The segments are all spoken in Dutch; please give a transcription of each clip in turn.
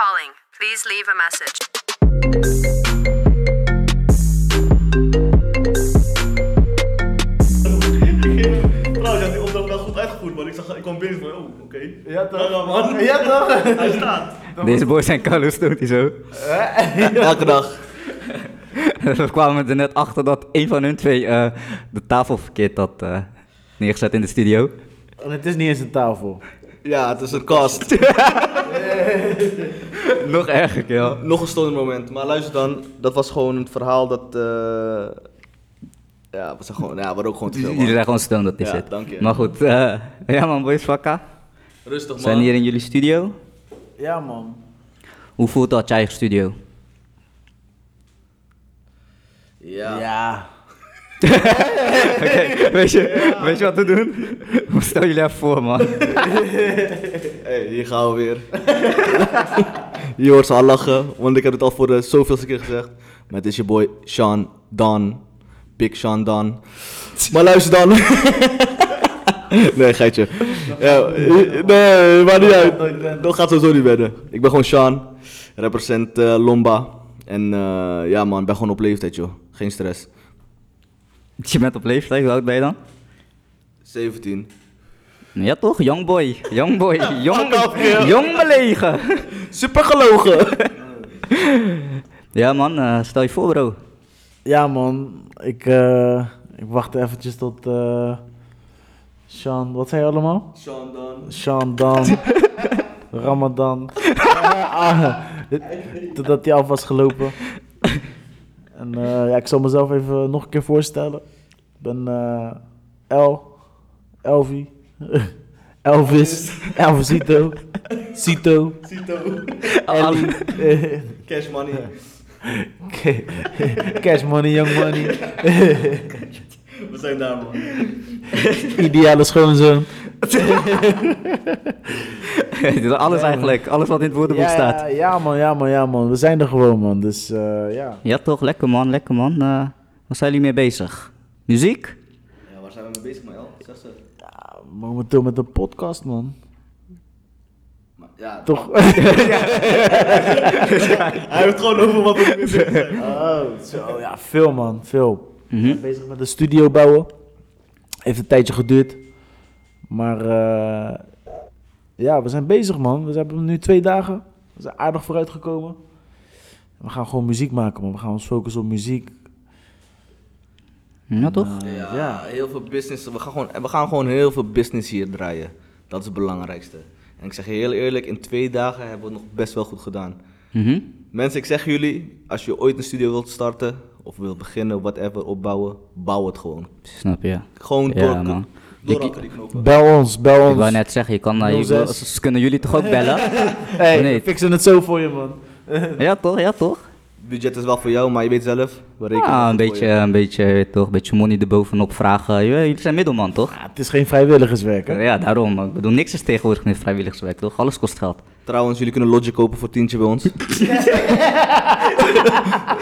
calling. Please leave a message. Trouwens, ja, die opdracht wel goed uitgevoerd, man. Ik, zag, ik kwam binnen van, oh, oké. Ja, toch? Ja, ja, man. Ja, toch? Hij staat. Deze boys zijn Carlos Tooti zo. Elke dag. We kwamen er net achter dat een van hun twee eh, de tafel verkeerd had eh, neergezet in de studio. En het is niet eens een tafel. Ja, het is een kast. Nog erger, ja. Nog een stoner moment. Maar luister dan, dat was gewoon het verhaal dat... eh ja, we zijn gewoon, ja, ook gewoon te veel, Jullie man. zijn gewoon stil dat is Ja, het. dank je. Maar goed, eh, ja man, boys vakka. Rustig, We man. zijn hier in jullie studio. Ja, man. Hoe voelt dat, je eigen studio? Ja. Ja. Oké, weet, je, weet je wat we doen? We stellen jullie even voor, man. Hier gaan we weer. je hoort ze al lachen, want ik heb het al voor de zoveelste keer gezegd. Maar het is je boy Sean Don. Big Sean Don. Maar luister dan. nee, geitje. Ja, nee, maar niet uit. Dat gaat sowieso niet werden. Ik ben gewoon Sean. Represent eh, Lomba. En eh, ja man, ben gewoon op leeftijd joh. Geen stress. Je bent op leeftijd, hoe oud ben je dan? 17. Ja toch, youngboy, youngboy, jong, Fuck off, kerel. jong belegen. Super gelogen. Ja man, eh, stel je voor bro. Ja, man. Ik, eh, ik wacht eventjes tot... eh Sean, wat zei je allemaal? Sean Don. Sean Dan. Ramadan. Ah, Totdat hij af was gelopen. En eh, ja, ik zal mezelf even nog een keer voorstellen. Ik ben eh El. Elvi. Elvis. Elvisito. Cito. Cito. Eh, Cash money. Cash money, young money. We zijn daar man. Ideale schoonzoon. alles eigenlijk, alles wat in het woordenboek Ja, staat. ja, man, ja, man, ja, man. We zijn er gewoon, man. Dus eh, ja. Ja toch, lekker man, lekker man. Eh, waar zijn jullie mee bezig? Muziek? Ja, waar zijn we mee bezig, Mael? Momenteel met de podcast, man. Maar, ja, Toch? Hij heeft gewoon over wat we bezig zijn. Oh, zo, ja, veel, man. Veel. Mhm. Ik ben bezig met een studio bouwen. Heeft een tijdje geduurd. Maar eh, ja, we zijn bezig, man. We hebben nu twee dagen. We zijn aardig vooruitgekomen. We gaan gewoon muziek maken, man. We gaan ons focussen op muziek. Ja toch? Eh, Ja, ja. heel veel business. We gaan, gewoon, we gaan gewoon heel veel business hier draaien. Dat is het belangrijkste. En ik zeg je heel eerlijk, in twee dagen hebben we het nog best wel goed gedaan. Mhm. Mensen, ik zeg jullie, als je ooit een studio wilt starten, of wilt beginnen, whatever, opbouwen, bouw het gewoon. Snap je. Gewoon Ja, door, man. Bel ons, bel Ik wou ons. net zeggen, je kan, eh, je, 06. ze kunnen jullie toch ook bellen? Hey, Nee. fixen het zo voor je, man. ja toch, ja toch? Budget is wel voor jou, maar je weet zelf, we rekenen Ja, een beetje, je. een beetje, weet toch, een beetje money erbovenop vragen. Je- Jullie zijn middelman toch? Ja, het is geen vrijwilligerswerk, hè? Ja, daarom. Ik bedoel, niks is tegenwoordig meer vrijwilligerswerk toch? Alles kost geld. Trouwens, jullie kunnen Logic kopen voor tientje bij ons.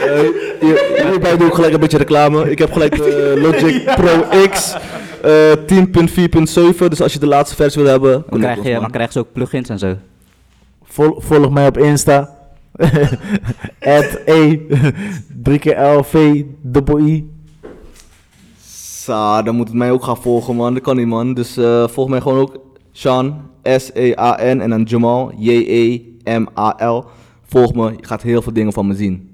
Eh, hier- hierbij doe ik gelijk een beetje reclame. Ik heb gelijk de Logic Pro X eh 10.4.7. Dus als je de laatste versie wil hebben, Dan krijg, je, dan krijgen ze ook plugins en zo. Vol- volg mij op Insta. At E. 3 keer L, V, dubbel I. Sa, dan moet het mij ook gaan volgen, man. Dat kan niet, man. Dus eh, volg mij gewoon ook. Sean, S-E-A-N. En dan Jamal, J-E-M-A-L. Volg me, je gaat heel veel dingen van me zien.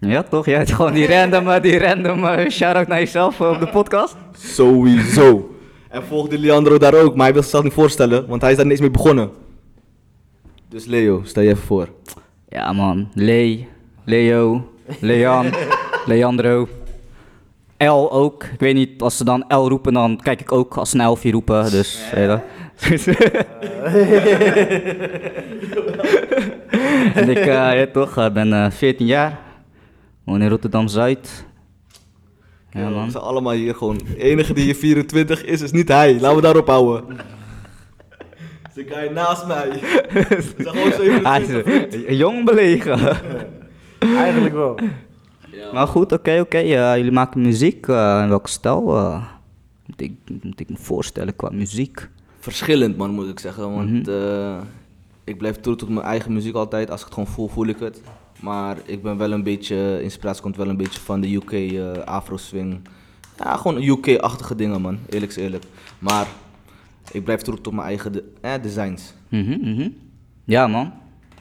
Ja toch? Jij hebt gewoon die random, eh, die random eh, shout-out naar jezelf op de podcast. Sowieso. En volg die Leandro daar ook, maar hij wil zichzelf niet voorstellen, want hij is daar niks mee begonnen. Dus Leo, stel je even voor. Ja man, Le, Leo, Leon, Leandro. L ook. Ik weet niet, als ze dan L roepen, dan kijk ik ook als ze een Elfie roepen. Dus, en ik, eh, ja, toch, ik ben eh 14 jaar. Woon in Rotterdam-Zuid. Ja We man. zijn allemaal hier gewoon. De enige die hier 24 is, is niet hij. Laten we daarop houden. De guy naast mij. Hij 27. is jong belegen. Eigenlijk wel. Maar goed, oké, oké. eh, jullie maken muziek. eh, in welke stijl eh, moet, ik, moet ik me voorstellen qua muziek? Verschillend man, moet ik zeggen. Want Mhm. eh, ik blijf true tot mijn eigen muziek altijd. Als ik het gewoon voel, voel ik het. Maar ik ben wel een beetje, inspiratie komt wel een beetje van de UK eh, Afro swing. Ja, gewoon UK-achtige dingen man, eerlijk is eerlijk. Maar ik blijf true tot mijn eigen de- eh, designs. Mhm, mhm. Ja, man.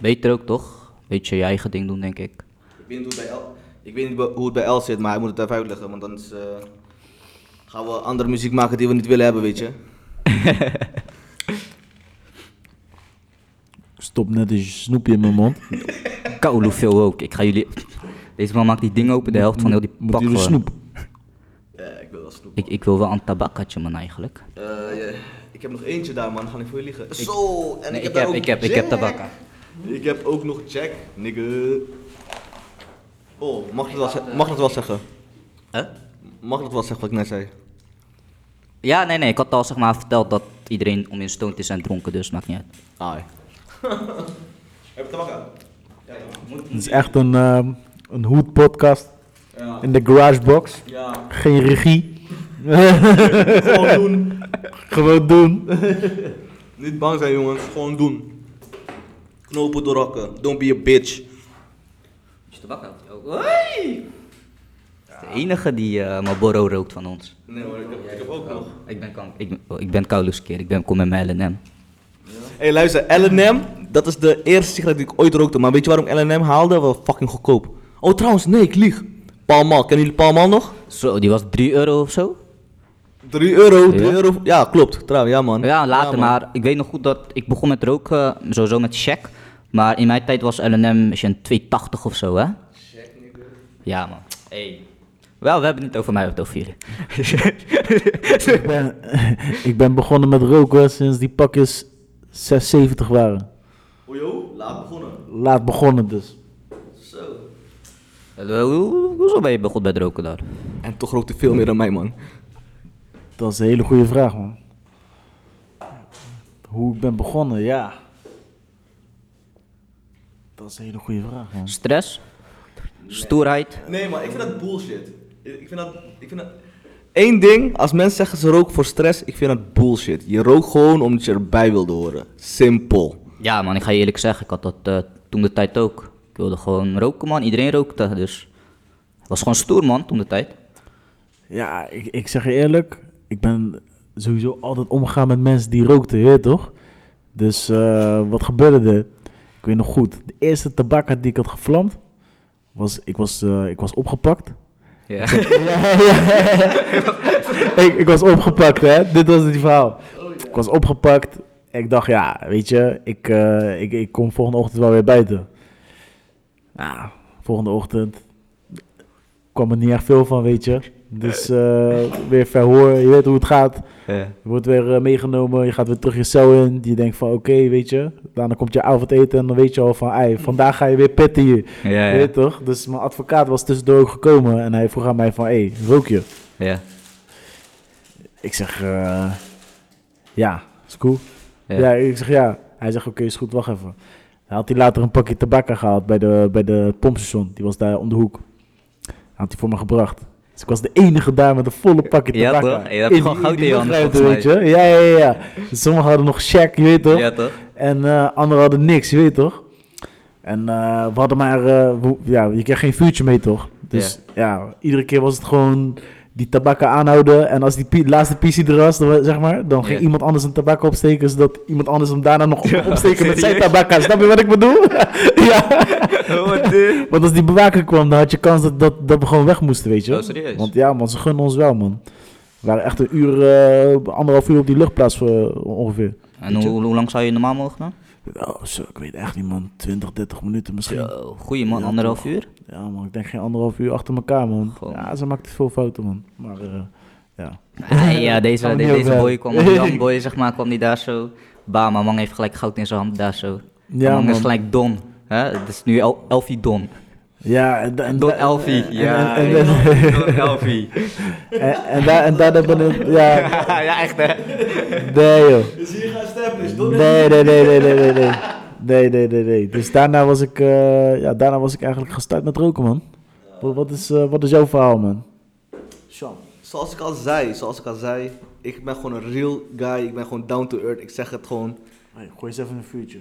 Beter ook, toch? Beetje je eigen ding doen, denk ik. Ik weet niet hoe het bij L, ik weet niet hoe het bij L zit, maar hij moet het even uitleggen. Want anders eh, gaan we andere muziek maken die we niet willen hebben, weet je. Stop net een snoepje in mijn mond. Koude veel ook. Ik ga jullie... Deze man maakt die ding open, de helft van heel die Moet pak jullie gewoon. snoep? Ja, ik wil wel snoep. Ik, ik wil wel een tabakatje, man, eigenlijk. Eh, ja, ik heb nog eentje daar, man. Ga niet voor je liegen. Zo, en Nee, ik ik heb, daar heb, ook ik heb, ik heb tabakka. Ik heb ook nog Jack, nigga. Oh, mag ik dat wel, mag ik dat wel zeggen? Huh? Mag ik dat wel zeggen wat ik net zei? Ja, nee, nee. Ik had al zeg maar verteld dat iedereen om in stoned is en dronken, dus maakt niet uit. Ai. heb je tabakka? Het is echt een, ehm een hoed podcast Ja. in de garagebox. Ja. Geen regie. Gewoon doen. Gewoon doen. Niet bang zijn, jongens. Gewoon doen. Knopen doorhakken. Don't be a bitch. Je tabakka? Hoi! De enige die eh Marlboro rookt van ons. Nee hoor, ik heb, ik heb ook nog. Ik ben, kan- ik, ben- oh, ik ben keer, ik ben, kom met mijn LNM. Hé, luister, LNM, dat is de eerste sigaret die ik ooit rookte. Maar weet je waarom ik LNM haalde? Wel fucking goedkoop. Oh, trouwens, nee, ik lieg. Palmal, kennen jullie Palmal nog? Zo, die was 3 euro of zo? 3 euro, 3 Ja? euro. Ja, klopt. Trouw, ja man. Ja, later, man. maar ik weet nog goed dat ik begon met roken, sowieso met check. Maar in mijn tijd was LNM misschien een 280 of zo, hè? Ja, man. Hey. Wel, we hebben het niet over mij, we hebben het over jullie. ik, ben, ik ben begonnen met roken sinds die pakjes 670 waren. Joh, laat begonnen. Laat begonnen dus. Zo. Eh, hoe- Hoezo ben je begonnen met roken daar? En toch rookte veel meer dan mij, man. Dat is een hele goede vraag, man. Hoe ik ben begonnen, ja. Dat is een hele goede vraag, man. Stress? Stoerheid? Nee, maar ik vind dat bullshit. Ik vind dat... Ik vind dat... Eén ding, als mensen zeggen ze roken voor stress, ik vind dat bullshit. Je rookt gewoon omdat je erbij wilde horen. Simpel. Ja, man, ik ga je eerlijk zeggen, ik had dat eh, toen de tijd ook. Ik wilde gewoon roken, man. Iedereen rookte, dus... Het was gewoon stoer, man, toen de tijd. Ja, ik, ik zeg je eerlijk, ik ben sowieso altijd omgegaan met mensen die rookten, weet toch? Dus eh, wat gebeurde er? Ik weet nog goed, de eerste tabak die ik had gevlamd, was, ik was, eh, ik was opgepakt. Ja. ik, ik was opgepakt, hè? Dit was het verhaal. Ik was opgepakt. Ik dacht, ja, weet je, ik, eh, ik, ik kom volgende ochtend wel weer buiten. Nou, volgende ochtend kwam er niet echt veel van, weet je. Dus eh, weer verhoor, je weet hoe het gaat. Je wordt weer eh, meegenomen, je gaat weer terug je cel in. Je denkt van, oké, weet je. Daarna komt je avondeten en dan weet je al van, ei, vandaag ga je weer pitten hier. Ja, Je weet toch? Dus mijn advocaat was tussendoor ook gekomen en hij vroeg aan mij van, hé, rook je? ja. Ik zeg, eh, ja, is cool. Ja. Ja. ik zeg ja. Hij zegt, oké, is goed, wacht even. Hij had hij later een pakje tabak gehaald bij de, bij de pompstation. Die was daar om de hoek. Had hij voor me gebracht. Dus ik was de enige daar met een volle pakje Ja, tabak. toch? Je hebt gewoon goud in je handen, weet je. Ja, ja, ja. ja. Dus sommigen hadden nog check, je weet toch? Ja, toch? En eh anderen hadden niks, je weet toch? En eh, we hadden maar, eh, we- ja, je kreeg geen vuurtje mee toch? Dus ja. iedere keer was het gewoon die tabakken aanhouden. En als die laatste PC er was, dan, zeg maar, dan ging iemand anders een tabak opsteken, zodat iemand anders hem daarna nog Ja, opsteken met zijn tabakka. Snap je wat ik bedoel? ja. Want als die bewaker kwam, dan had je kans dat, dat, dat we gewoon weg moesten, weet je? Oh, serieus? Want ja, man, ze gunnen ons wel, man. We waren echt een uur, eh, anderhalf uur op die luchtplaats voor, ongeveer. En hoe, hoe lang zou je normaal mogen dan? Oh, zo, ik weet echt niet, man. 20, 30 minuten misschien. Zo, goeie man, Ja, anderhalf toch. uur? Ja, man, ik denk geen anderhalf uur achter elkaar, man. Gewoon. Ja, ze maakte veel fouten, man. Maar, eh, ja. Ah, ja, deze, de- deze over boy kwam, die boy zeg maar, kwam die daar zo. Bam, mijn man heeft gelijk goud in zijn hand daar zo. Mijn Ja, man is gelijk Don. Hè? Het is nu El Elfie Don. Ja, en, en, Don Elfie. Ja, en, en, Don Elfie. en, en, daar, en daar ben ik, ja, ja, echt hè? nee, joh. Is hier gaan stemmen, Nee, nee, nee, nee, nee, nee, nee. Nee, nee, nee, nee. Dus daarna was ik, eh, ja, daarna was ik eigenlijk gestart met roken, man. Wat, wat, is, eh, wat is jouw verhaal, man? Sean. Zoals ik al zei, zoals ik al zei, ik ben gewoon een real guy. Ik ben gewoon down to earth. Ik zeg het gewoon. Hey, gooi eens even een vuurtje.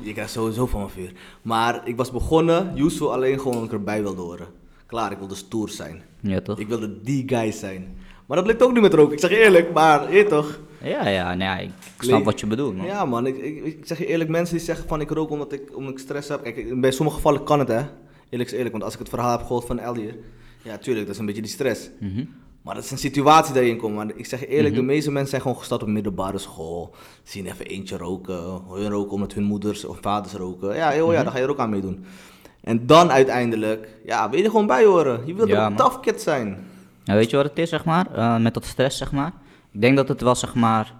Je krijgt sowieso van mijn vuur. Maar ik was begonnen, Yusuf alleen gewoon omdat ik erbij wilde horen. Klaar, ik wilde stoer zijn. Ja, toch? Ik wilde die guy zijn. Maar dat lukt ook niet met roken. Ik zeg je eerlijk, maar je toch? Ja, ja, nee, ja, ik snap wat je bedoelt, man. Ja man, ik, ik, ik zeg je eerlijk, mensen die zeggen van ik rook omdat ik, omdat ik stress heb. Kijk, bij sommige gevallen kan het hè. Eerlijk is eerlijk, want als ik het verhaal heb gehoord van Eldier. Ja, tuurlijk, dat is een beetje die stress. Mhm. Maar dat is een situatie dat je in komt. Maar ik zeg je eerlijk, de meeste mensen zijn gewoon gestart op middelbare school. Zien even eentje roken. Hun roken omdat hun moeders of vaders roken. Ja, joh, ja, daar ga je er ook aan meedoen. En dan uiteindelijk, ja, wil je er gewoon bij horen. Je wilt Ja, een tough kid zijn. Ja, weet je wat het is, zeg maar? Eh, met dat stress, zeg maar. Ik denk dat het wel, zeg maar...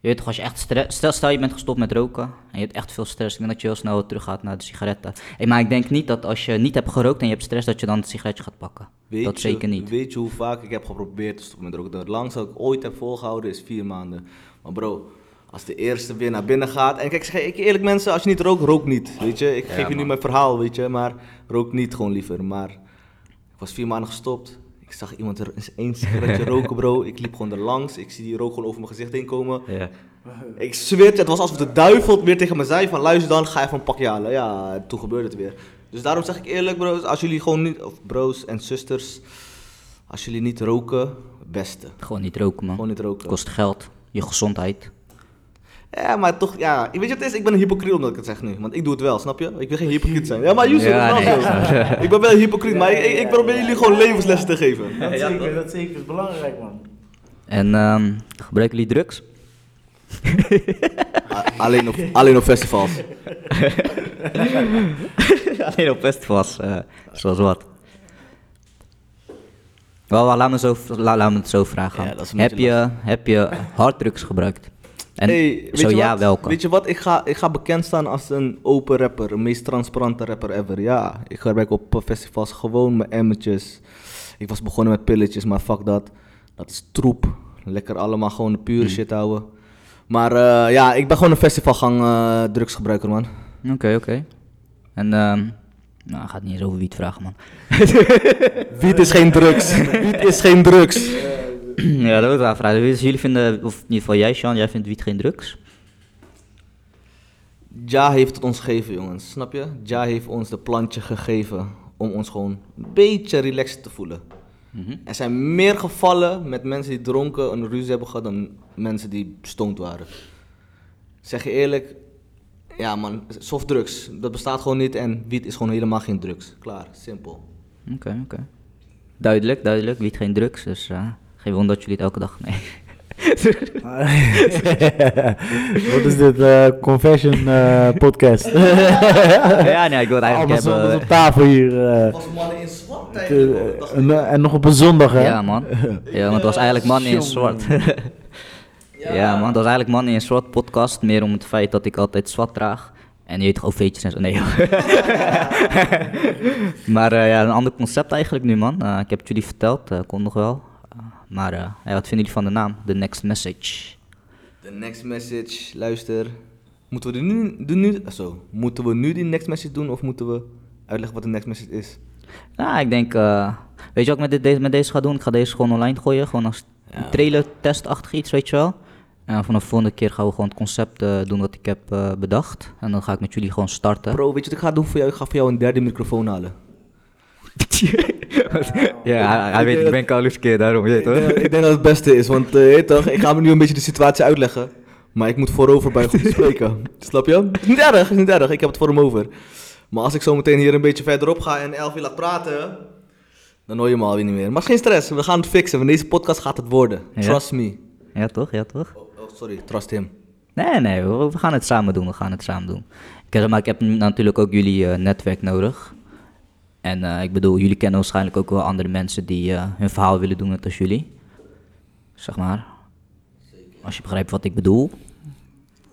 Je weet toch, als je echt stress... Stel, stel je bent gestopt met roken en je hebt echt veel stress. Ik denk dat je heel snel terug gaat naar de sigaretten. Hey, maar ik denk niet dat als je niet hebt gerookt en je hebt stress, dat je dan het sigaretje gaat pakken. Weet dat je, zeker niet. Weet je hoe vaak ik heb geprobeerd te stoppen met roken? Het langste dat ik ooit heb volgehouden is vier maanden. Maar bro, als de eerste weer naar binnen gaat... En kijk, zeg ik eerlijk mensen, als je niet rookt, rook niet. Weet je, ik Ja, geef je nu mijn verhaal, weet je. Maar rook niet gewoon liever. Maar ik was vier maanden gestopt. Ik zag iemand er eens één sigaretje roken, bro. Ik liep gewoon er langs. Ik zie die rook gewoon over mijn gezicht heen komen. Ja. Ik zweer het, het was alsof de duivel weer tegen me zei van... Luister dan, ga even een pakje halen. Ja, toen gebeurde het weer. Dus daarom zeg ik eerlijk, bro, als jullie gewoon niet... Of bro's en zusters... Als jullie niet roken, het beste. Gewoon niet roken, man. Gewoon niet roken. Kost geld, je gezondheid. Ja, maar toch, ja. Weet je wat het is? Ik ben een hypocriet omdat ik het zeg nu. Want ik doe het wel, snap je? Ik wil geen hypocriet zijn. Ja, maar Yusuf Ja, is wel nee, zo. Ik ben wel een hypocriet, maar ik, ik, probeer jullie gewoon levenslessen te geven. Dat zeker, dat zeker is belangrijk, man. En ehm, gebruiken jullie drugs? Alleen, op, alleen op festivals. Alleen op festivals, eh zoals wat. Wel, laat, me zo, la, laat me het zo vragen. Ja, heb, je, heb je harddrugs gebruikt? En Hey, weet zo je ja, wat? welke? Weet je wat? Ik ga, ik ga bekend staan als een open rapper. Een meest transparante rapper ever. Ja, ik gebruik op eh, festivals gewoon mijn emmetjes. Ik was begonnen met pilletjes, maar fuck dat. Dat is troep. Lekker allemaal gewoon de pure Hmm. shit houden. Maar eh, ja, ik ben gewoon een festivalgang eh drugsgebruiker, man. Oké, oké. En, ehm nou, gaat niet eens over wiet vragen, man. Wiet is geen drugs. Wiet is geen drugs. ja, dat wil ik wel vragen. Dus jullie vinden, of in ieder geval jij, Sean, jij vindt wiet geen drugs? Ja heeft het ons gegeven, jongens. Snap je? Ja heeft ons de plantje gegeven om ons gewoon een beetje relaxed te voelen. Mhm. Er zijn meer gevallen met mensen die dronken een ruzie hebben gehad dan mensen die stoned waren. Zeg je eerlijk, ja man, softdrugs, dat bestaat gewoon niet en wiet is gewoon helemaal geen drugs. Klaar, simpel. Oké, oké. Duidelijk, duidelijk. Wiet geen drugs, dus eh, geen wonder dat jullie het elke dag... Nee. Wat is dit? eh, confession eh, podcast. ja, nee, ik wil het eigenlijk Alles alles hebben... op tafel hier. eh, was mannen in zwart eh, en, eh, en nog op een zondag, hè? Ja, man. Ja, want het was eigenlijk man in zwart. ja. man, het was eigenlijk man in zwart podcast. Meer om het feit dat ik altijd zwart draag. En je weet toch OV'tjes en zo. Nee, joh. maar eh, ja, een ander concept eigenlijk nu, man. Eh, ik heb het jullie verteld, eh kon nog wel. Maar eh, ja, wat vinden jullie van de naam? The Next Message. De next message, luister. Moeten we, nu, de nu, zo, moeten we nu die next message doen of moeten we uitleggen wat de next message is? Nou, ik denk... eh, weet je wat ik met, dit, deze, met deze ga doen? Ik ga deze gewoon online gooien. Gewoon als Ja. trailer testachtig iets, weet je wel. En vanaf de volgende keer gaan we gewoon het concept eh, doen wat ik heb bedacht. En dan ga ik met jullie gewoon starten. Bro, weet je wat ik ga doen voor jou? Ik ga voor jou een derde microfoon halen. ja, hij, weet, ik ben Carlos keer, daarom, je weet Ik denk, ik denk dat het beste is, want eh, je toch, ik ga me nu een beetje de situatie uitleggen. Maar ik moet voorover bij goed spreken. Snap je? Het is niet erg, het is niet erg. Ik heb het voor hem over. Maar als ik zo meteen hier een beetje verderop ga en Elfie laat praten, dan hoor je me alweer niet meer. Maar geen stress, we gaan het fixen. Want deze podcast gaat het worden. Ja? Trust me. Ja, toch? Ja, toch? Oh, oh, sorry, trust him. Nee, nee, we, we gaan het samen doen, we gaan het samen doen. Ik, heb- maar ik heb natuurlijk ook jullie eh, netwerk nodig. En eh, ik bedoel, jullie kennen waarschijnlijk ook wel andere mensen die eh, hun verhaal willen doen net als jullie. Zeg maar. Als je begrijpt wat ik bedoel.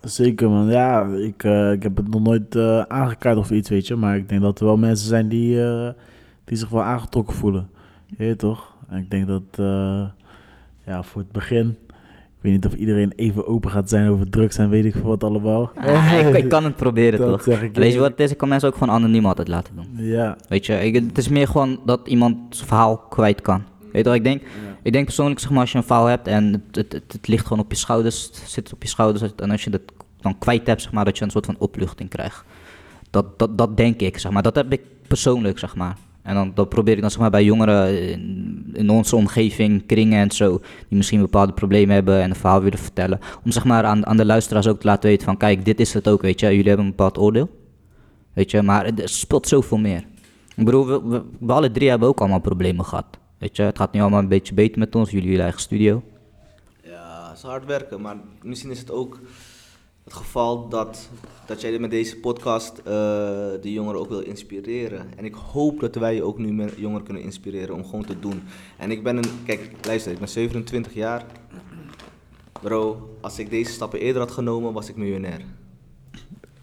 Zeker, man. Ja, ik, eh, ik heb het nog nooit aangekaart of iets, weet je. Maar ik denk dat er wel mensen zijn die, die zich wel aangetrokken voelen. Je weet toch? En ik denk dat, ja, voor het begin... Ik weet niet of iedereen even open gaat zijn over drugs en weet ik veel wat allemaal. Ah, ik, ik kan het proberen, Dat toch? zeg ik Weet je wat het is? Ik kan mensen ook gewoon anoniem altijd laten doen. Ja, Weet je, ik, het is meer gewoon dat iemand zijn verhaal kwijt kan. Weet je wat ik denk? Ik denk persoonlijk, zeg maar, als je een verhaal hebt en het, het, het, het ligt gewoon op je schouders, het zit op je schouders en als je dat dan kwijt hebt, zeg maar, dat je een soort van opluchting krijgt. Dat, dat, dat denk ik, zeg maar. Dat heb ik persoonlijk, zeg maar. En dan dat probeer ik dan zeg maar, bij jongeren in, onze omgeving, kringen en zo, die misschien bepaalde problemen hebben en een verhaal willen vertellen. Om zeg maar, aan, aan de luisteraars ook te laten weten van, kijk, dit is het ook, weet je. Jullie hebben een bepaald oordeel. Weet je, maar er speelt zoveel meer. Ik bedoel, we, we, we alle drie hebben ook allemaal problemen gehad. Weet je, het gaat nu allemaal een beetje beter met ons, jullie jullie eigen studio. Ja, het is hard werken, maar misschien is het ook het geval dat, dat jij met deze podcast eh, de jongeren ook wil inspireren. En ik hoop dat wij ook nu meer jongeren kunnen inspireren om gewoon te doen. En ik ben een, kijk, luister, ik ben 27 jaar. Bro, als ik deze stappen eerder had genomen, was ik miljonair.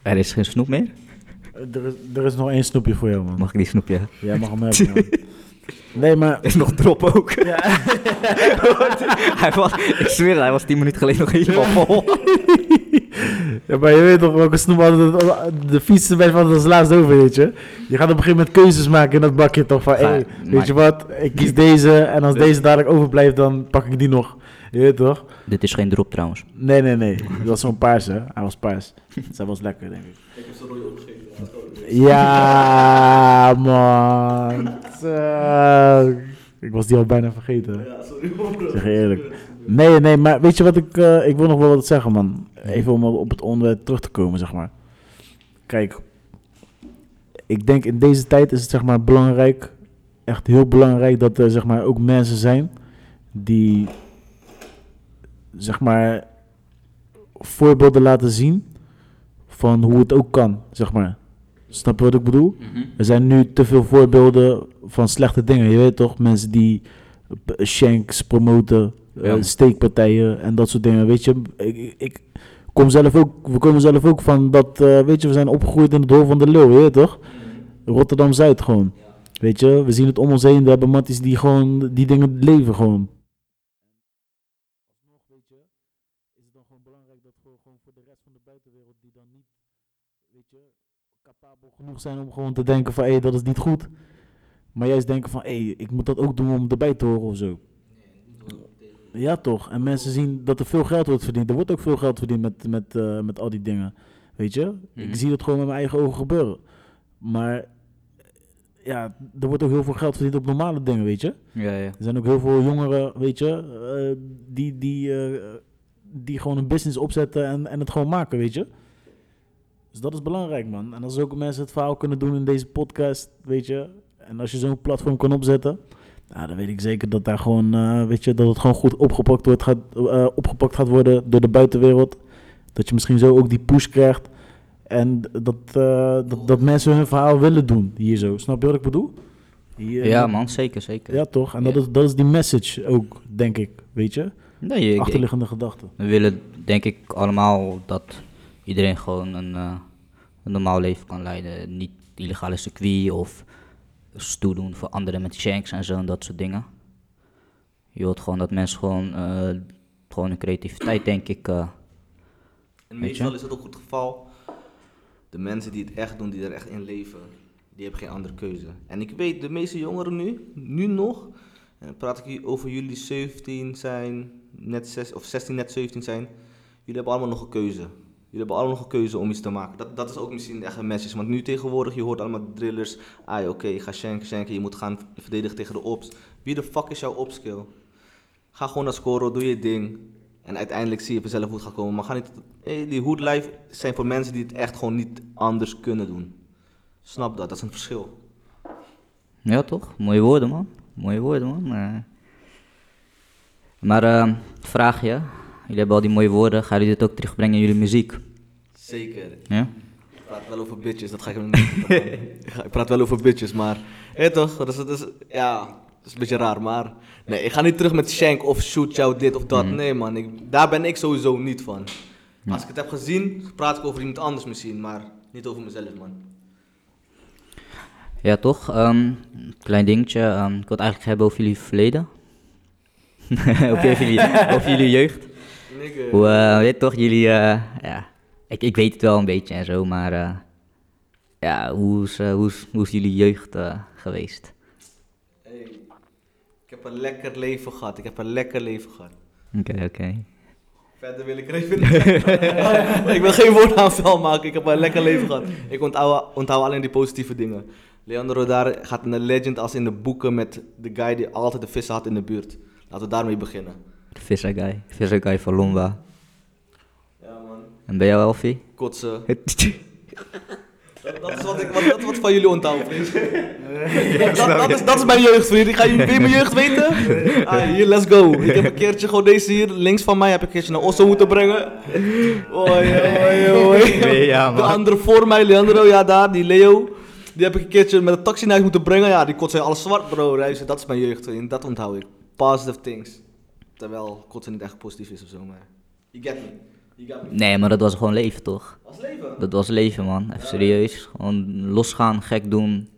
Er is geen snoep meer? Er is, er is nog één snoepje voor jou, man. Mag ik die snoepje? Jij mag hem hebben, man. Nee, maar... Er is nog drop ook. hij was, ik zweer, hij was 10 minuten geleden nog helemaal vol. Ja, maar je weet toch welke snoep altijd de fietsen bij van als laatst over, weet je. Je gaat op een gegeven moment keuzes maken in dat bakje toch van, hey, weet je wat, ik kies deze en als deze dadelijk overblijft, dan pak ik die nog. Je weet toch? Dit is geen drop trouwens. Nee, nee, nee. Dat was zo'n paars, hè. Hij was paars. Zij was lekker, denk ik. Ik heb ze rode opgegeven. Ja, man. Ik was die al bijna vergeten. Ja, sorry. Zeg eerlijk. Nee, nee, maar weet je wat ik... eh, ik wil nog wel wat zeggen, man. Even om op het onderwerp terug te komen, zeg maar. Kijk. Ik denk in deze tijd is het zeg maar belangrijk... Echt heel belangrijk dat er zeg maar ook mensen zijn... Die... Zeg maar... Voorbeelden laten zien... Van hoe het ook kan, zeg maar. Snap je wat ik bedoel? Er zijn nu te veel voorbeelden van slechte dingen. Je weet toch, mensen die shanks promoten, Ja. steekpartijen en dat soort dingen. Weet je, ik, kom zelf ook, we komen zelf ook van dat, eh, weet je, we zijn opgegroeid in het hol van de leeuw, je weet toch? Rotterdam-Zuid gewoon. Weet je, we zien het om ons heen, we hebben matties die gewoon, die dingen leven gewoon. Is het dan gewoon belangrijk dat voor, gewoon voor de rest van de buitenwereld die dan niet, je, capabel genoeg zijn om gewoon te denken van, hé, dat is niet goed. Maar juist denken van, hé, ik moet dat ook doen om erbij te horen of zo. Ja, toch. En mensen zien dat er veel geld wordt verdiend. Er wordt ook veel geld verdiend met, met, eh, met al die dingen. Weet je? Mhm. Ik zie dat gewoon met mijn eigen ogen gebeuren. Maar ja, er wordt ook heel veel geld verdiend op normale dingen, weet je? Ja, ja. Er zijn ook heel veel jongeren, weet je, eh, die, die, eh, die gewoon een business opzetten en, en het gewoon maken, weet je. Dus dat is belangrijk, man. En als ook mensen het verhaal kunnen doen in deze podcast, weet je. En als je zo'n platform kan opzetten, nou, dan weet ik zeker dat daar gewoon, eh, weet je, dat het gewoon goed opgepakt, wordt, gaat, eh, opgepakt gaat worden door de buitenwereld. Dat je misschien zo ook die push krijgt. En dat, eh, dat, dat mensen hun verhaal willen doen hier zo. Snap je wat ik bedoel? Hier, Ja, man, zeker, zeker. ja, toch? En dat, is, dat is die message ook, denk ik. Weet je? Nee, ik- Achterliggende gedachte. we willen denk ik allemaal dat iedereen gewoon een, een normaal leven kan leiden. Niet illegale circuit of stoer doen voor anderen met shanks en zo en dat soort dingen. Je wilt gewoon dat mensen gewoon, eh, gewoon hun creativiteit denk ik... eh, En meestal is het ook het geval, de mensen die het echt doen, die er echt in leven, die hebben geen andere keuze. En ik weet, de meeste jongeren nu, nu nog, en dan praat ik hier over jullie 17 zijn, net 6, of 16, net 17 zijn, jullie hebben allemaal nog een keuze. Jullie hebben allemaal keuze om iets te maken. Dat, dat is ook misschien echt een message. Want nu tegenwoordig, je hoort allemaal drillers. Ah, oké, je gaat shanken, shanken. Je moet gaan verdedigen tegen de ops. Wie de fuck is jouw opskill? Ga gewoon naar scoren, doe je ding. En uiteindelijk zie je vanzelf hoe het gaat komen. Maar ga niet. Hey, die hood life zijn voor mensen die het echt gewoon niet anders kunnen doen. Snap dat, dat is een verschil. Ja, toch? Mooie woorden, man. Mooie woorden, man. Eh, Maar eh, vraag je, jullie hebben al die mooie woorden, gaan jullie dit ook terugbrengen in jullie muziek? Zeker. Ja? Ik praat wel over bitches, dat ga ik nog niet. ik, praat wel over bitches, maar. Hé toch, dat is, dat is, ja, dat is een beetje raar, maar. Nee, ik ga niet terug met shank of shoot jou dit of dat. Nee, man, ik, daar ben ik sowieso niet van. Als ik het heb gezien, praat ik over iemand anders misschien, maar niet over mezelf, man. Ja, toch? Ehm, klein dingetje. ehm, ik wil het eigenlijk hebben over jullie verleden. over, jullie, over jullie jeugd. Hoe, eh, weet je toch, jullie, eh, ja, ik, ik weet het wel een beetje en zo, maar eh, ja, hoe is, eh, hoe, is, hoe is jullie jeugd eh, geweest? Hey, ik heb een lekker leven gehad, ik heb een lekker leven gehad. Oké, oké. Verder wil ik er even ik wil geen woord aan vuil maken. Ik heb een lekker leven gehad. Ik onthoud, onthoud alleen die positieve dingen. Leandro daar gaat een legend als in de boeken met de guy die altijd de vissen had in de buurt. Laten we daarmee beginnen. De visserguy. Visserguy van Lomba. Ja man. En ben jij Elfie? Kotsen. Dat, dat is wat ik wat, dat is wat van jullie onthouden, vriend. dat, dat, dat is, dat is mijn jeugd, vriend. Ik ga je, je mijn jeugd weten? Ah, hier, let's go. Ik heb een keertje gewoon deze hier, links van mij, heb ik een keertje naar Osso moeten brengen. Oei, oei, oei. Nee, ja, De andere voor mij, Leandro, ja daar, die Leo. Die heb ik een keertje met een taxi naar huis moeten brengen. Ja, die kotsen alles zwart, bro. Zei, Dat is mijn jeugd, vriend. Dat onthoud ik. Positive things. Terwijl kotsen niet echt positief is of zo, maar... You get me. You got me. Nee, maar dat was gewoon leven, toch? Als leven. Dat was leven, man. Even serieus. Gewoon losgaan, gek doen.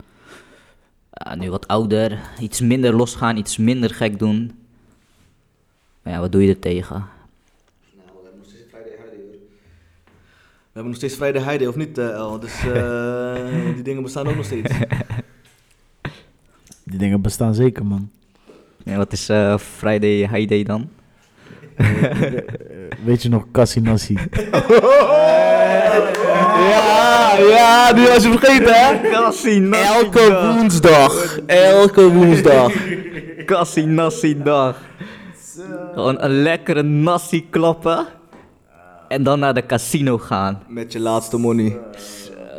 Ja, nu wat ouder. Iets minder losgaan, iets minder gek doen. Maar ja, wat doe je er tegen? Nou, we hebben nog steeds Friday Heide hoor. We hebben nog steeds Friday Heide, of niet, eh, El? Dus eh, die dingen bestaan ook nog steeds. Die dingen bestaan zeker, man. Ja, wat is eh, Friday High Day dan? Weet je nog, Cassie Nassi? ja, ja, die was je vergeten, hè? Elke woensdag. Elke woensdag. Kassie Nassi dag. Gewoon een lekkere nasi klappen. En dan naar de casino gaan. Met je laatste money.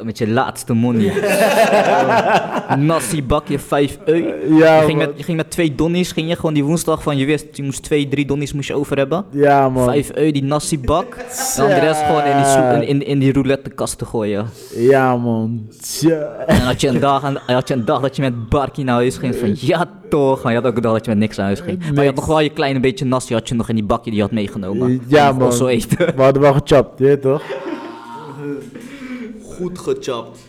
Met je laatste money. Nasi bakje 5 euro. Ja, je, ging man. met, je ging met twee donnies, ging je gewoon die woensdag van je wist, je moest twee, drie donnies moest je over hebben. Ja, man. 5 euro die nasi bak. En de rest gewoon in die, soe- in, in, die roulette kast te gooien. Ja, man. Tja. En had je een dag, en had je een dag dat je met Barkie naar huis ging van ja toch. Maar je had ook een dag dat je met niks naar huis ging. Maar je had nog wel je kleine beetje nasi had je nog in die bakje die je had meegenomen. Ja, man. Zo eten. We hadden wel gechapt, je toch? Goed gechapt.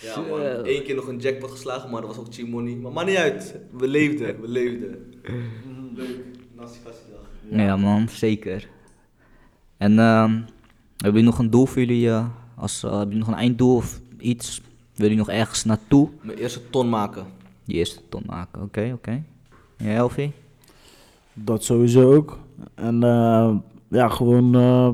Ja, man. Eén keer nog een jackpot geslagen, maar dat was ook cheap money. Maar maakt niet uit. We leefden, we leefden. Leuk. Nasty dag. Ja man, zeker. En ehm hebben jullie nog een doel voor jullie? eh, als, eh, hebben jullie nog een einddoel of iets? Willen jullie nog ergens naartoe? Mijn eerste ton maken. Die eerste ton maken, oké, oké. Ja, Elfie? Dat sowieso ook. En eh, ja, gewoon eh,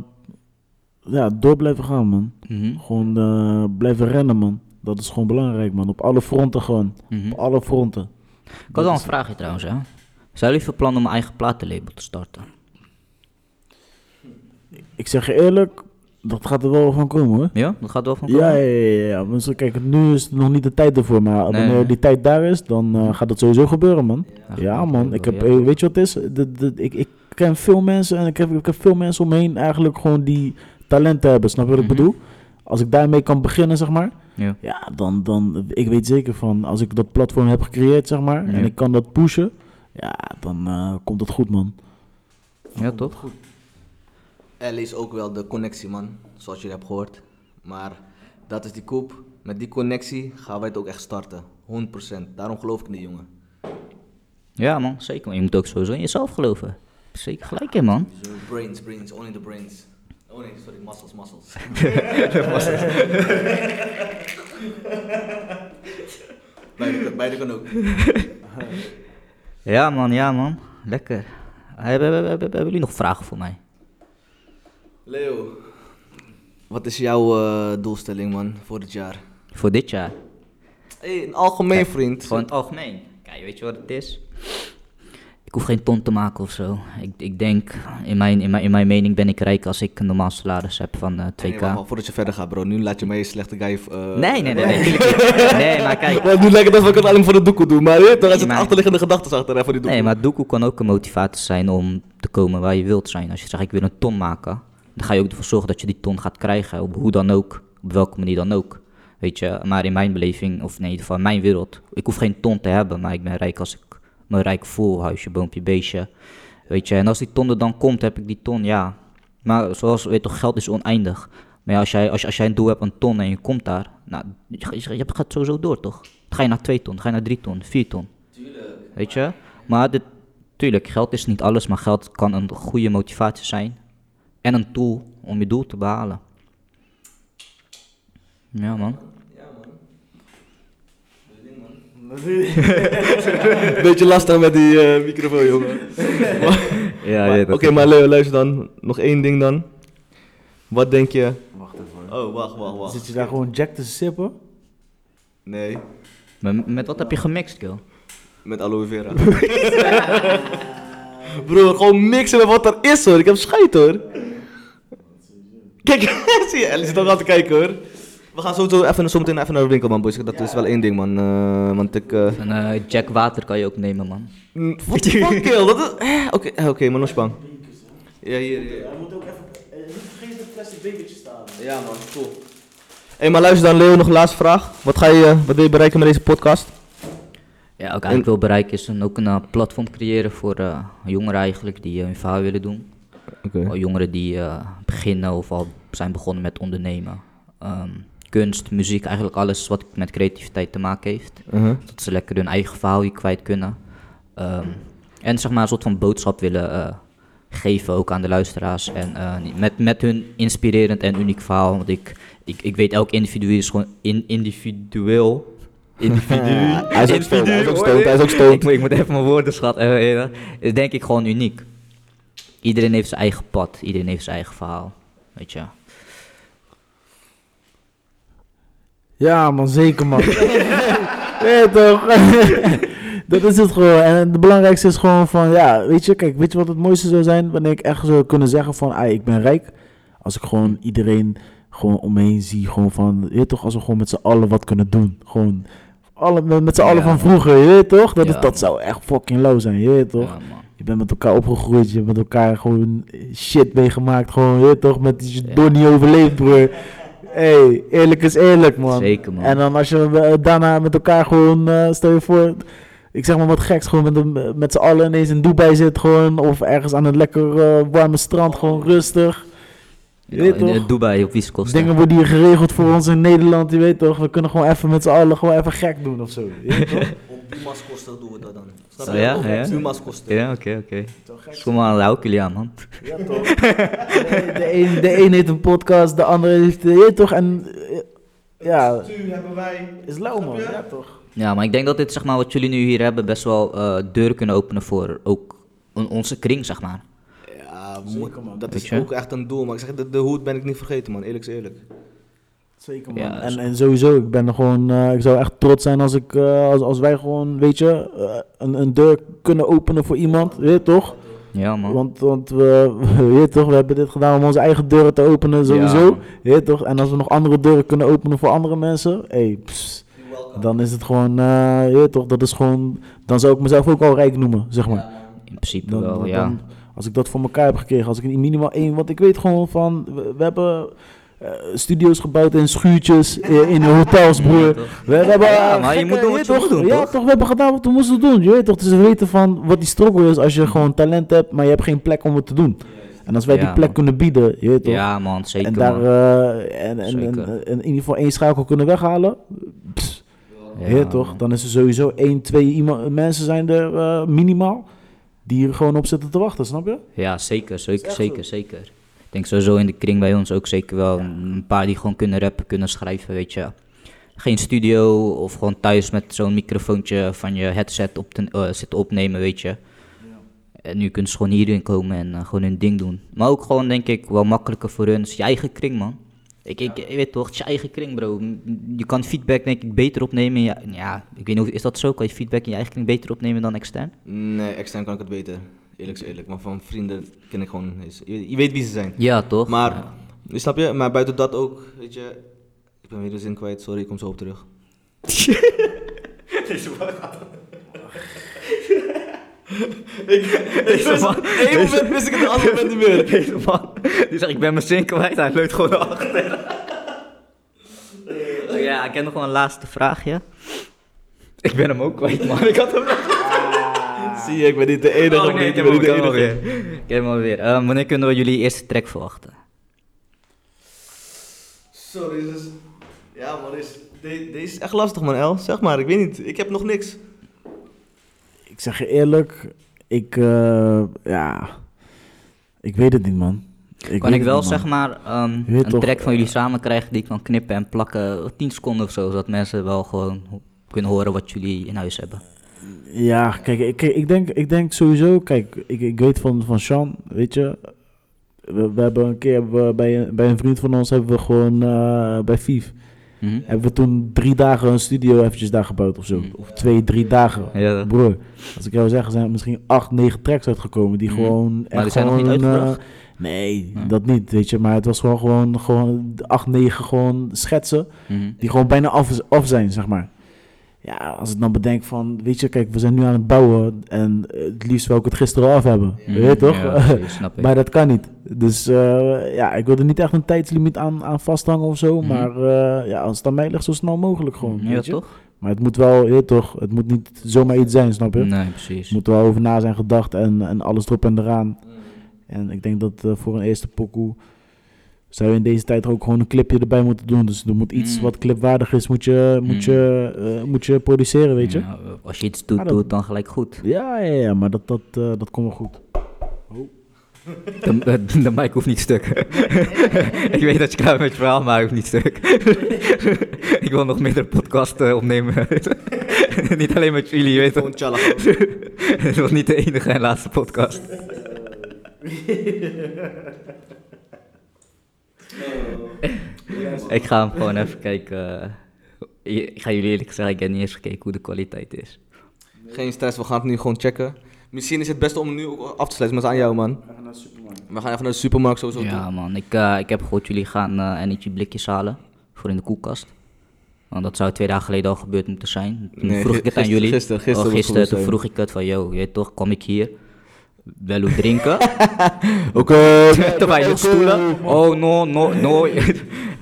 ja, door blijven gaan, man. Mhm, Gewoon eh, blijven rennen, man. Dat is gewoon belangrijk, man. Op alle fronten gewoon. mhm. Op alle fronten. Ik had wel een vraagje trouwens, hè. Zijn jullie van plan om een eigen platenlabel te starten? Ik zeg je eerlijk, dat gaat er wel van komen, hoor. Ja, dat gaat wel van komen? Ja, ja, ja. ja. Maar zo, kijk, nu is nog niet de tijd ervoor, maar Nee, wanneer nee. die tijd daar is, dan eh, gaat het sowieso gebeuren, man. Ja, man. Ik heb, eh, weet je wat het is? De, de, ik, ik ken veel mensen en ik heb, ik heb veel mensen om me heen eigenlijk gewoon die talenten hebben. Snap je wat ik Mhm. bedoel? Als ik daarmee kan beginnen, zeg maar. Ja. Ja, dan, dan, ik weet zeker van, als ik dat platform heb gecreëerd, zeg maar, Ja. en ik kan dat pushen, ja, dan eh, komt het goed, man. Ja, toch? L is ook wel de connectie, man. Zoals je hebt gehoord. Maar dat is die koep. Met die connectie gaan wij het ook echt starten. 100%. Daarom geloof ik in die jongen. Ja, man, zeker. Maar je moet ook sowieso in jezelf geloven. Zeker gelijk in, man. Brains, brains, only the brains. Oh nee, sorry, muscles, muscles. beide, beide kan ook. Ja, man, ja, man. Lekker. Hebben, hebben, hebben, hebben jullie nog vragen voor mij? Leo, wat is jouw eh, doelstelling, man, voor dit jaar? Voor dit jaar? Hey, een algemeen vriend. Gewoon in het algemeen. Kijk, weet je wat het is? Ik hoef geen ton te maken of zo. Ik, ik denk, in mijn, in, mijn, in mijn mening ben ik rijk als ik een normaal salaris heb van eh 2k. Nee, wacht maar, voordat je verder gaat, bro. Nu laat je mij een slechte guy... eh, Nee, nee, nee, nee. tuurlijk niet. Nee, maar kijk. Nu lijkt het alsof ik het alleen voor de doekoe doe, maar je, er zit maar- achterliggende gedachten achter hè, voor die doekoe. Nee, maar doekoe kan ook een motivatie zijn om te komen waar je wilt zijn. Als je zegt, ik wil een ton maken, dan ga je ook ervoor zorgen dat je die ton gaat krijgen. Op hoe dan ook, op welke manier dan ook. Weet je, maar in mijn beleving, of nee, in ieder geval in mijn wereld, ik hoef geen ton te hebben, maar ik ben rijk als ik me rijk voel. Huisje, boompje, beestje. Weet je, en als die ton er dan komt, heb ik die ton, ja. Maar zoals, weet toch, geld is oneindig. Maar ja, als, jij, als, als jij een doel hebt, een ton, en je komt daar, nou, je, je, gaat sowieso door, toch? Dan ga je naar twee ton, dan ga je naar drie ton, vier ton. Weet je? Maar dit, tuurlijk, geld is niet alles, maar geld kan een goede motivatie zijn. En een tool om je doel te behalen. Ja, man. Beetje lastig met die eh, microfoon, jongen. Ja, Maar- ja, dat Oké, maar Leo, luister dan. Nog één ding dan. Wat denk je? Wacht even. Oh, wacht, wacht, wacht. Zit je daar gewoon Jack te sippen? Nee, Maar met wat heb je gemixt, kill? met aloe vera. Broer, gewoon mixen met wat er is hoor. Ik heb scheid hoor. Kijk, zie je, Ellie zit ook aan te kijken hoor. We gaan zo, even, zo meteen even naar de winkel man boys. Dat is wel één ding man. Eh, want ik... eh, En eh, Jack Water kan je ook nemen, man. Mm, What the fuck, kill? Dat is... eh, Oké, oké, maar nog. Ja, hier, hier. Hij moet ook even... Niet vergeten dat plastic bekertje staan. Ja man, cool. Hé, maar luister dan Leo, nog een laatste vraag. Wat, ga je, wat wil je bereiken met deze podcast? Ja, ook eigenlijk wil bereiken is dan ook een platform creëren voor eh, jongeren eigenlijk die hun verhaal willen doen. Oké. Al jongeren die eh, beginnen of al zijn begonnen met ondernemen. Ehm, kunst, muziek, eigenlijk alles wat met creativiteit te maken heeft. Uh-huh. Dat ze lekker hun eigen verhaal hier kwijt kunnen. Ehm, en zeg maar een soort van boodschap willen eh, geven ook aan de luisteraars. En eh, met, met hun inspirerend en uniek verhaal. Want ik, ik, ik weet elk individu is gewoon in, individueel. Individu. Hij is ook stoned, hij is ook stoned, je? hij is ook stoned. Ik, moet- ik moet even mijn woorden schatten. eh, is denk ik gewoon uniek. Iedereen heeft zijn eigen pad. Iedereen heeft zijn eigen verhaal. Weet je. Ja, man, zeker, man. ja, toch? dat is het gewoon. En het belangrijkste is gewoon van, ja, weet je, kijk, weet je wat het mooiste zou zijn? Wanneer ik echt zou kunnen zeggen van, ah, ik ben rijk. Als ik gewoon iedereen gewoon om me heen zie, gewoon van, je weet toch, als we gewoon met z'n allen wat kunnen doen. Gewoon, alle, met z'n allen Ja, van man. vroeger, je weet toch? Dat, is, dat zou echt fucking low zijn, je weet toch? Ja. Je bent met elkaar opgegroeid, je hebt met elkaar gewoon shit meegemaakt, gewoon, je toch, met je door niet overleefd, broer. Hey, eerlijk is eerlijk, man. Zeker, man. En dan als je daarna met elkaar gewoon, eh, stel je voor, ik zeg maar wat geks, gewoon met, de- met z'n allen ineens in Dubai zit, gewoon, of ergens aan een lekker eh, warme strand, gewoon rustig. Je Ja, weet in, toch? in Dubai op. Dingen worden hier geregeld voor ons in Nederland, je weet toch? We kunnen gewoon even met z'n allen gewoon even gek doen of zo. Je weet toch? Op Puma's kosten doen we dat dan. Snap Oh, ja? Op kosten. Ja, oké, oké. Kom maar, hou ik jullie aan, man. Ja, toch? De, de, een, de een heeft een podcast, de andere heeft, eh, je weet toch? En eh, ja, Nu hebben wij... is lauw man, ja toch? Ja, maar ik denk dat dit, zeg maar, wat jullie nu hier hebben, best wel eh, deuren kunnen openen voor ook on- onze kring, zeg maar. Zeker, man. dat is ook echt een doel. Maar ik zeg, de, de hoed ben ik niet vergeten man, eerlijk is eerlijk. Zeker man. Ja, en, en sowieso, ik ben er gewoon, eh, ik zou echt trots zijn als, ik, eh, als, als wij gewoon, weet je, eh, een, een deur kunnen openen voor iemand, weet je toch? Ja, man. Want, want we, we, weet je toch, we hebben dit gedaan om onze eigen deuren te openen, sowieso. Ja, weet je toch? En als we nog andere deuren kunnen openen voor andere mensen, hey, pss, dan is het gewoon, eh, je weet toch, dat is gewoon, dan zou ik mezelf ook al rijk noemen, zeg maar. In principe Dan, wel, dan- ja. dan- als ik dat voor elkaar heb gekregen, als ik in minimaal één, want ik weet gewoon van, we, we hebben eh, studio's gebouwd in schuurtjes, in, in hotels, broer. We, we hebben, Ja, eh, maar je moet doen wat weet je moet doen, Ja, toch? toch? We hebben gedaan wat we moesten doen. Je weet toch, dus we weten van wat die struggle is als je gewoon talent hebt, maar je hebt geen plek om het te doen. En als wij die plek man. kunnen bieden, je weet toch. Ja, man, zeker, en daar eh, en, en, Zeker. en, en in ieder geval één schakel kunnen weghalen. Pss, Ja, je weet toch, dan is er sowieso één, twee iemand, mensen zijn er minimaal die hier gewoon op zitten te wachten, snap je? Ja, zeker, zeker, zeker, zeker. Ik denk sowieso in de kring bij ons ook zeker wel een paar die gewoon kunnen rappen, kunnen schrijven, weet je. Geen studio of gewoon thuis met zo'n microfoontje van je headset op te, eh, zitten opnemen, weet je. En nu kunnen ze gewoon hierin komen en eh, gewoon hun ding doen. Maar ook gewoon, denk ik, wel makkelijker voor hun. Het is je eigen kring, man. Ik, ik, weet toch, het is je eigen kring, bro. Je kan feedback, denk ik, beter opnemen. Ja, ja, ik weet niet, of, is dat zo? Kan je feedback in je eigen kring beter opnemen dan extern? Nee, extern kan ik het beter. Eerlijk is eerlijk. Maar van vrienden ken ik gewoon... is- Je, je weet wie ze zijn. Ja, toch? Maar, Ja. snap je? Maar buiten dat ook, weet je... Ik ben weer de zin kwijt, sorry, ik kom zo op terug. Man, Eén moment wist ik het, de andere moment niet meer. Deze man, die zegt ik ben mijn zin kwijt, hij leunt gewoon achter. Ja, ik heb nog wel een laatste vraagje. Ik ben hem ook kwijt, man. Ik had hem nog. Zie je, ik ben niet de enige. Oh nee, ik ik ben niet de enige. alweer. Ik heb hem alweer. Eh, wanneer kunnen we jullie eerste track verwachten? Sorry, dus... Ja man, is, de- deze is echt lastig man, El. Zeg maar, ik weet niet. Ik heb nog niks. Ik zeg je eerlijk, ik, eh, ja, ik weet het niet, man. Ik kan ik wel niet, zeg maar ehm, een toch, track van eh, jullie samen krijgen die ik kan knippen en plakken 10 seconden of zo, zodat mensen wel gewoon kunnen horen wat jullie in huis hebben. Ja, kijk, ik, ik, denk, ik denk sowieso, kijk, ik, ik weet van, van Sean, weet je, we, we hebben een keer hebben we bij, een, bij een vriend van ons hebben we gewoon eh, bij Vief, Mhm. hebben we toen drie dagen een studio eventjes daar gebouwd of zo. Mhm. Of twee, drie dagen. Ja. Broer, als ik jou zeg, er zijn misschien acht, negen tracks uitgekomen die Mhm. gewoon... Maar die zijn nog niet eh, uitgebracht? nee, Ja. dat niet, weet je. Maar het was gewoon, gewoon, gewoon acht, negen gewoon schetsen Mhm. die gewoon bijna af, af zijn, zeg maar. Ja, als ik dan bedenk van, weet je, kijk, we zijn nu aan het bouwen en het liefst wil ik het gisteren al af hebben. Weet je toch? Ja, precies, snap ik. maar dat kan niet. Dus eh, ja, ik wil er niet echt een tijdslimiet aan, aan vasthangen of zo. Mhm. Maar eh, ja, als het aan mij ligt, zo snel mogelijk gewoon. ja, weet je? toch? Maar het moet wel, je toch, het moet niet zomaar iets zijn, snap je? Nee, precies. Er moet er wel over na zijn gedacht en, en alles erop en eraan. En ik denk dat eh, voor een eerste pokoe zou je in deze tijd ook gewoon een clipje erbij moeten doen. Dus er moet iets Mm. wat clipwaardig is, moet je, moet Mm. je, eh, moet je produceren, weet je? Ja, Ja, als je iets doet, Maar doe het dan gelijk goed. ja, ja, maar dat, dat, eh, dat komt wel goed. De, de, de mic hoeft niet stuk. ik weet dat je klaar bent met je verhaal, maar hij hoeft niet stuk. ik wil nog meerdere podcasts eh, opnemen. niet alleen met jullie, je weet challa. Het was niet de enige en laatste podcast. Ik ga hem gewoon even kijken. eh, Ik ga jullie eerlijk zeggen, ik heb niet eens gekeken hoe de kwaliteit is. Geen stress, we gaan het nu gewoon checken. Misschien is het beste om nu ook af te sluiten, maar het is aan jou, man. We gaan even naar de supermarkt sowieso Ja toe. man, ik, eh, ik heb gehoord jullie gaan eh energy blikjes halen voor in de koelkast. Want dat zou twee dagen geleden al gebeurd moeten zijn. Toen Nee, vroeg ik het aan jullie. gisteren- gisteren Oh, gisteren toen vroeg ik het van, yo, je weet toch, kom ik hier. Wel hoe drinken. Oké. Je stoelen. Oh, no, no, no.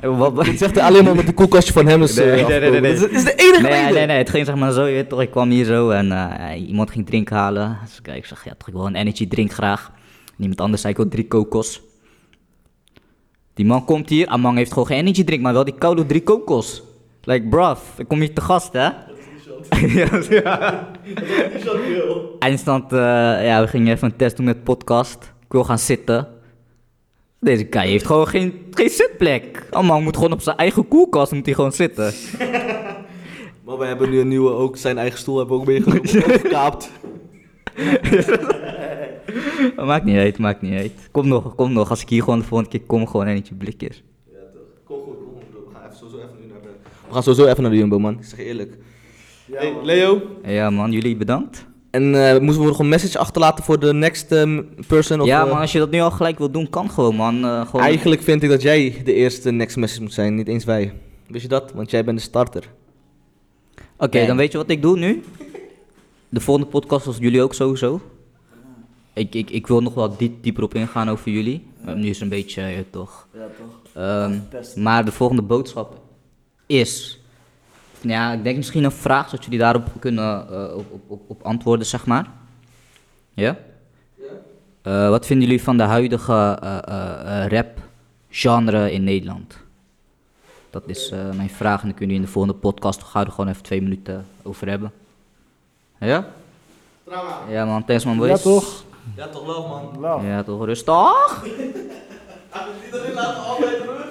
Wat- zegt hij alleen maar met de koelkastje van hem is Nee, eh, nee, nee, nee, nee. Dat is, de enige Nee, reden. nee, nee, het ging zeg maar zo, je weet toch, ik kwam hier zo en eh, iemand ging drink halen. Dus kijk, ik zeg, ja toch, ik wil een energy drink graag. En iemand anders zei, ik wil drie kokos. Die man komt hier, Amang heeft gewoon geen energy drink, maar wel die koude drie kokos. Like, bruv, ik kom hier te gast, hè? ja, dat is- ja. Eindstand, eh, ja, we gingen even een test doen met podcast. Ik wil gaan zitten. Deze guy heeft gewoon geen, geen zitplek. Amang moet gewoon op zijn eigen koelkast moet hij gewoon zitten. Maar we hebben nu een nieuwe, ook zijn eigen stoel hebben we ook meegenomen. Gekaapt. Maakt niet uit, maakt niet uit. Kom nog, kom nog. Als ik hier gewoon de volgende keer kom, gewoon eentje blikjes. Kom goed, kom goed bro. We gaan even sowieso even nu naar de... We gaan sowieso even naar de Jumbo, man. Ik zeg je hey, Leo. Ja man, jullie bedankt. En eh, moeten we nog een message achterlaten voor de next ehm, person? Of, ja eh, man, als je dat nu al gelijk wil doen, kan gewoon man. Eh, gewoon... Eigenlijk vind ik dat jij de eerste next message moet zijn, niet eens wij. Wist je dat? Want jij bent de starter. Oké, dan weet je wat ik doe nu? De volgende podcast was jullie ook sowieso. Ik, ik, ik wil nog wel diep, dieper op ingaan over jullie. Maar nu is het een beetje, toch. Ja, toch? Ehm, maar de volgende boodschap is... Ja, ik denk misschien een vraag, zodat jullie daarop kunnen eh, op, op, op, op antwoorden, zeg maar. Ja? Eh, wat vinden jullie van de huidige eh, eh, eh, rap-genre in Nederland? Dat is eh, mijn vraag en dan kunnen jullie in de volgende podcast gaan we er gewoon even twee minuten over hebben. Ja? Ja man, thanks man boys. Ja, toch? Ja, toch wel, man. Nou. Ja toch, rustig. Iedereen laat altijd rust.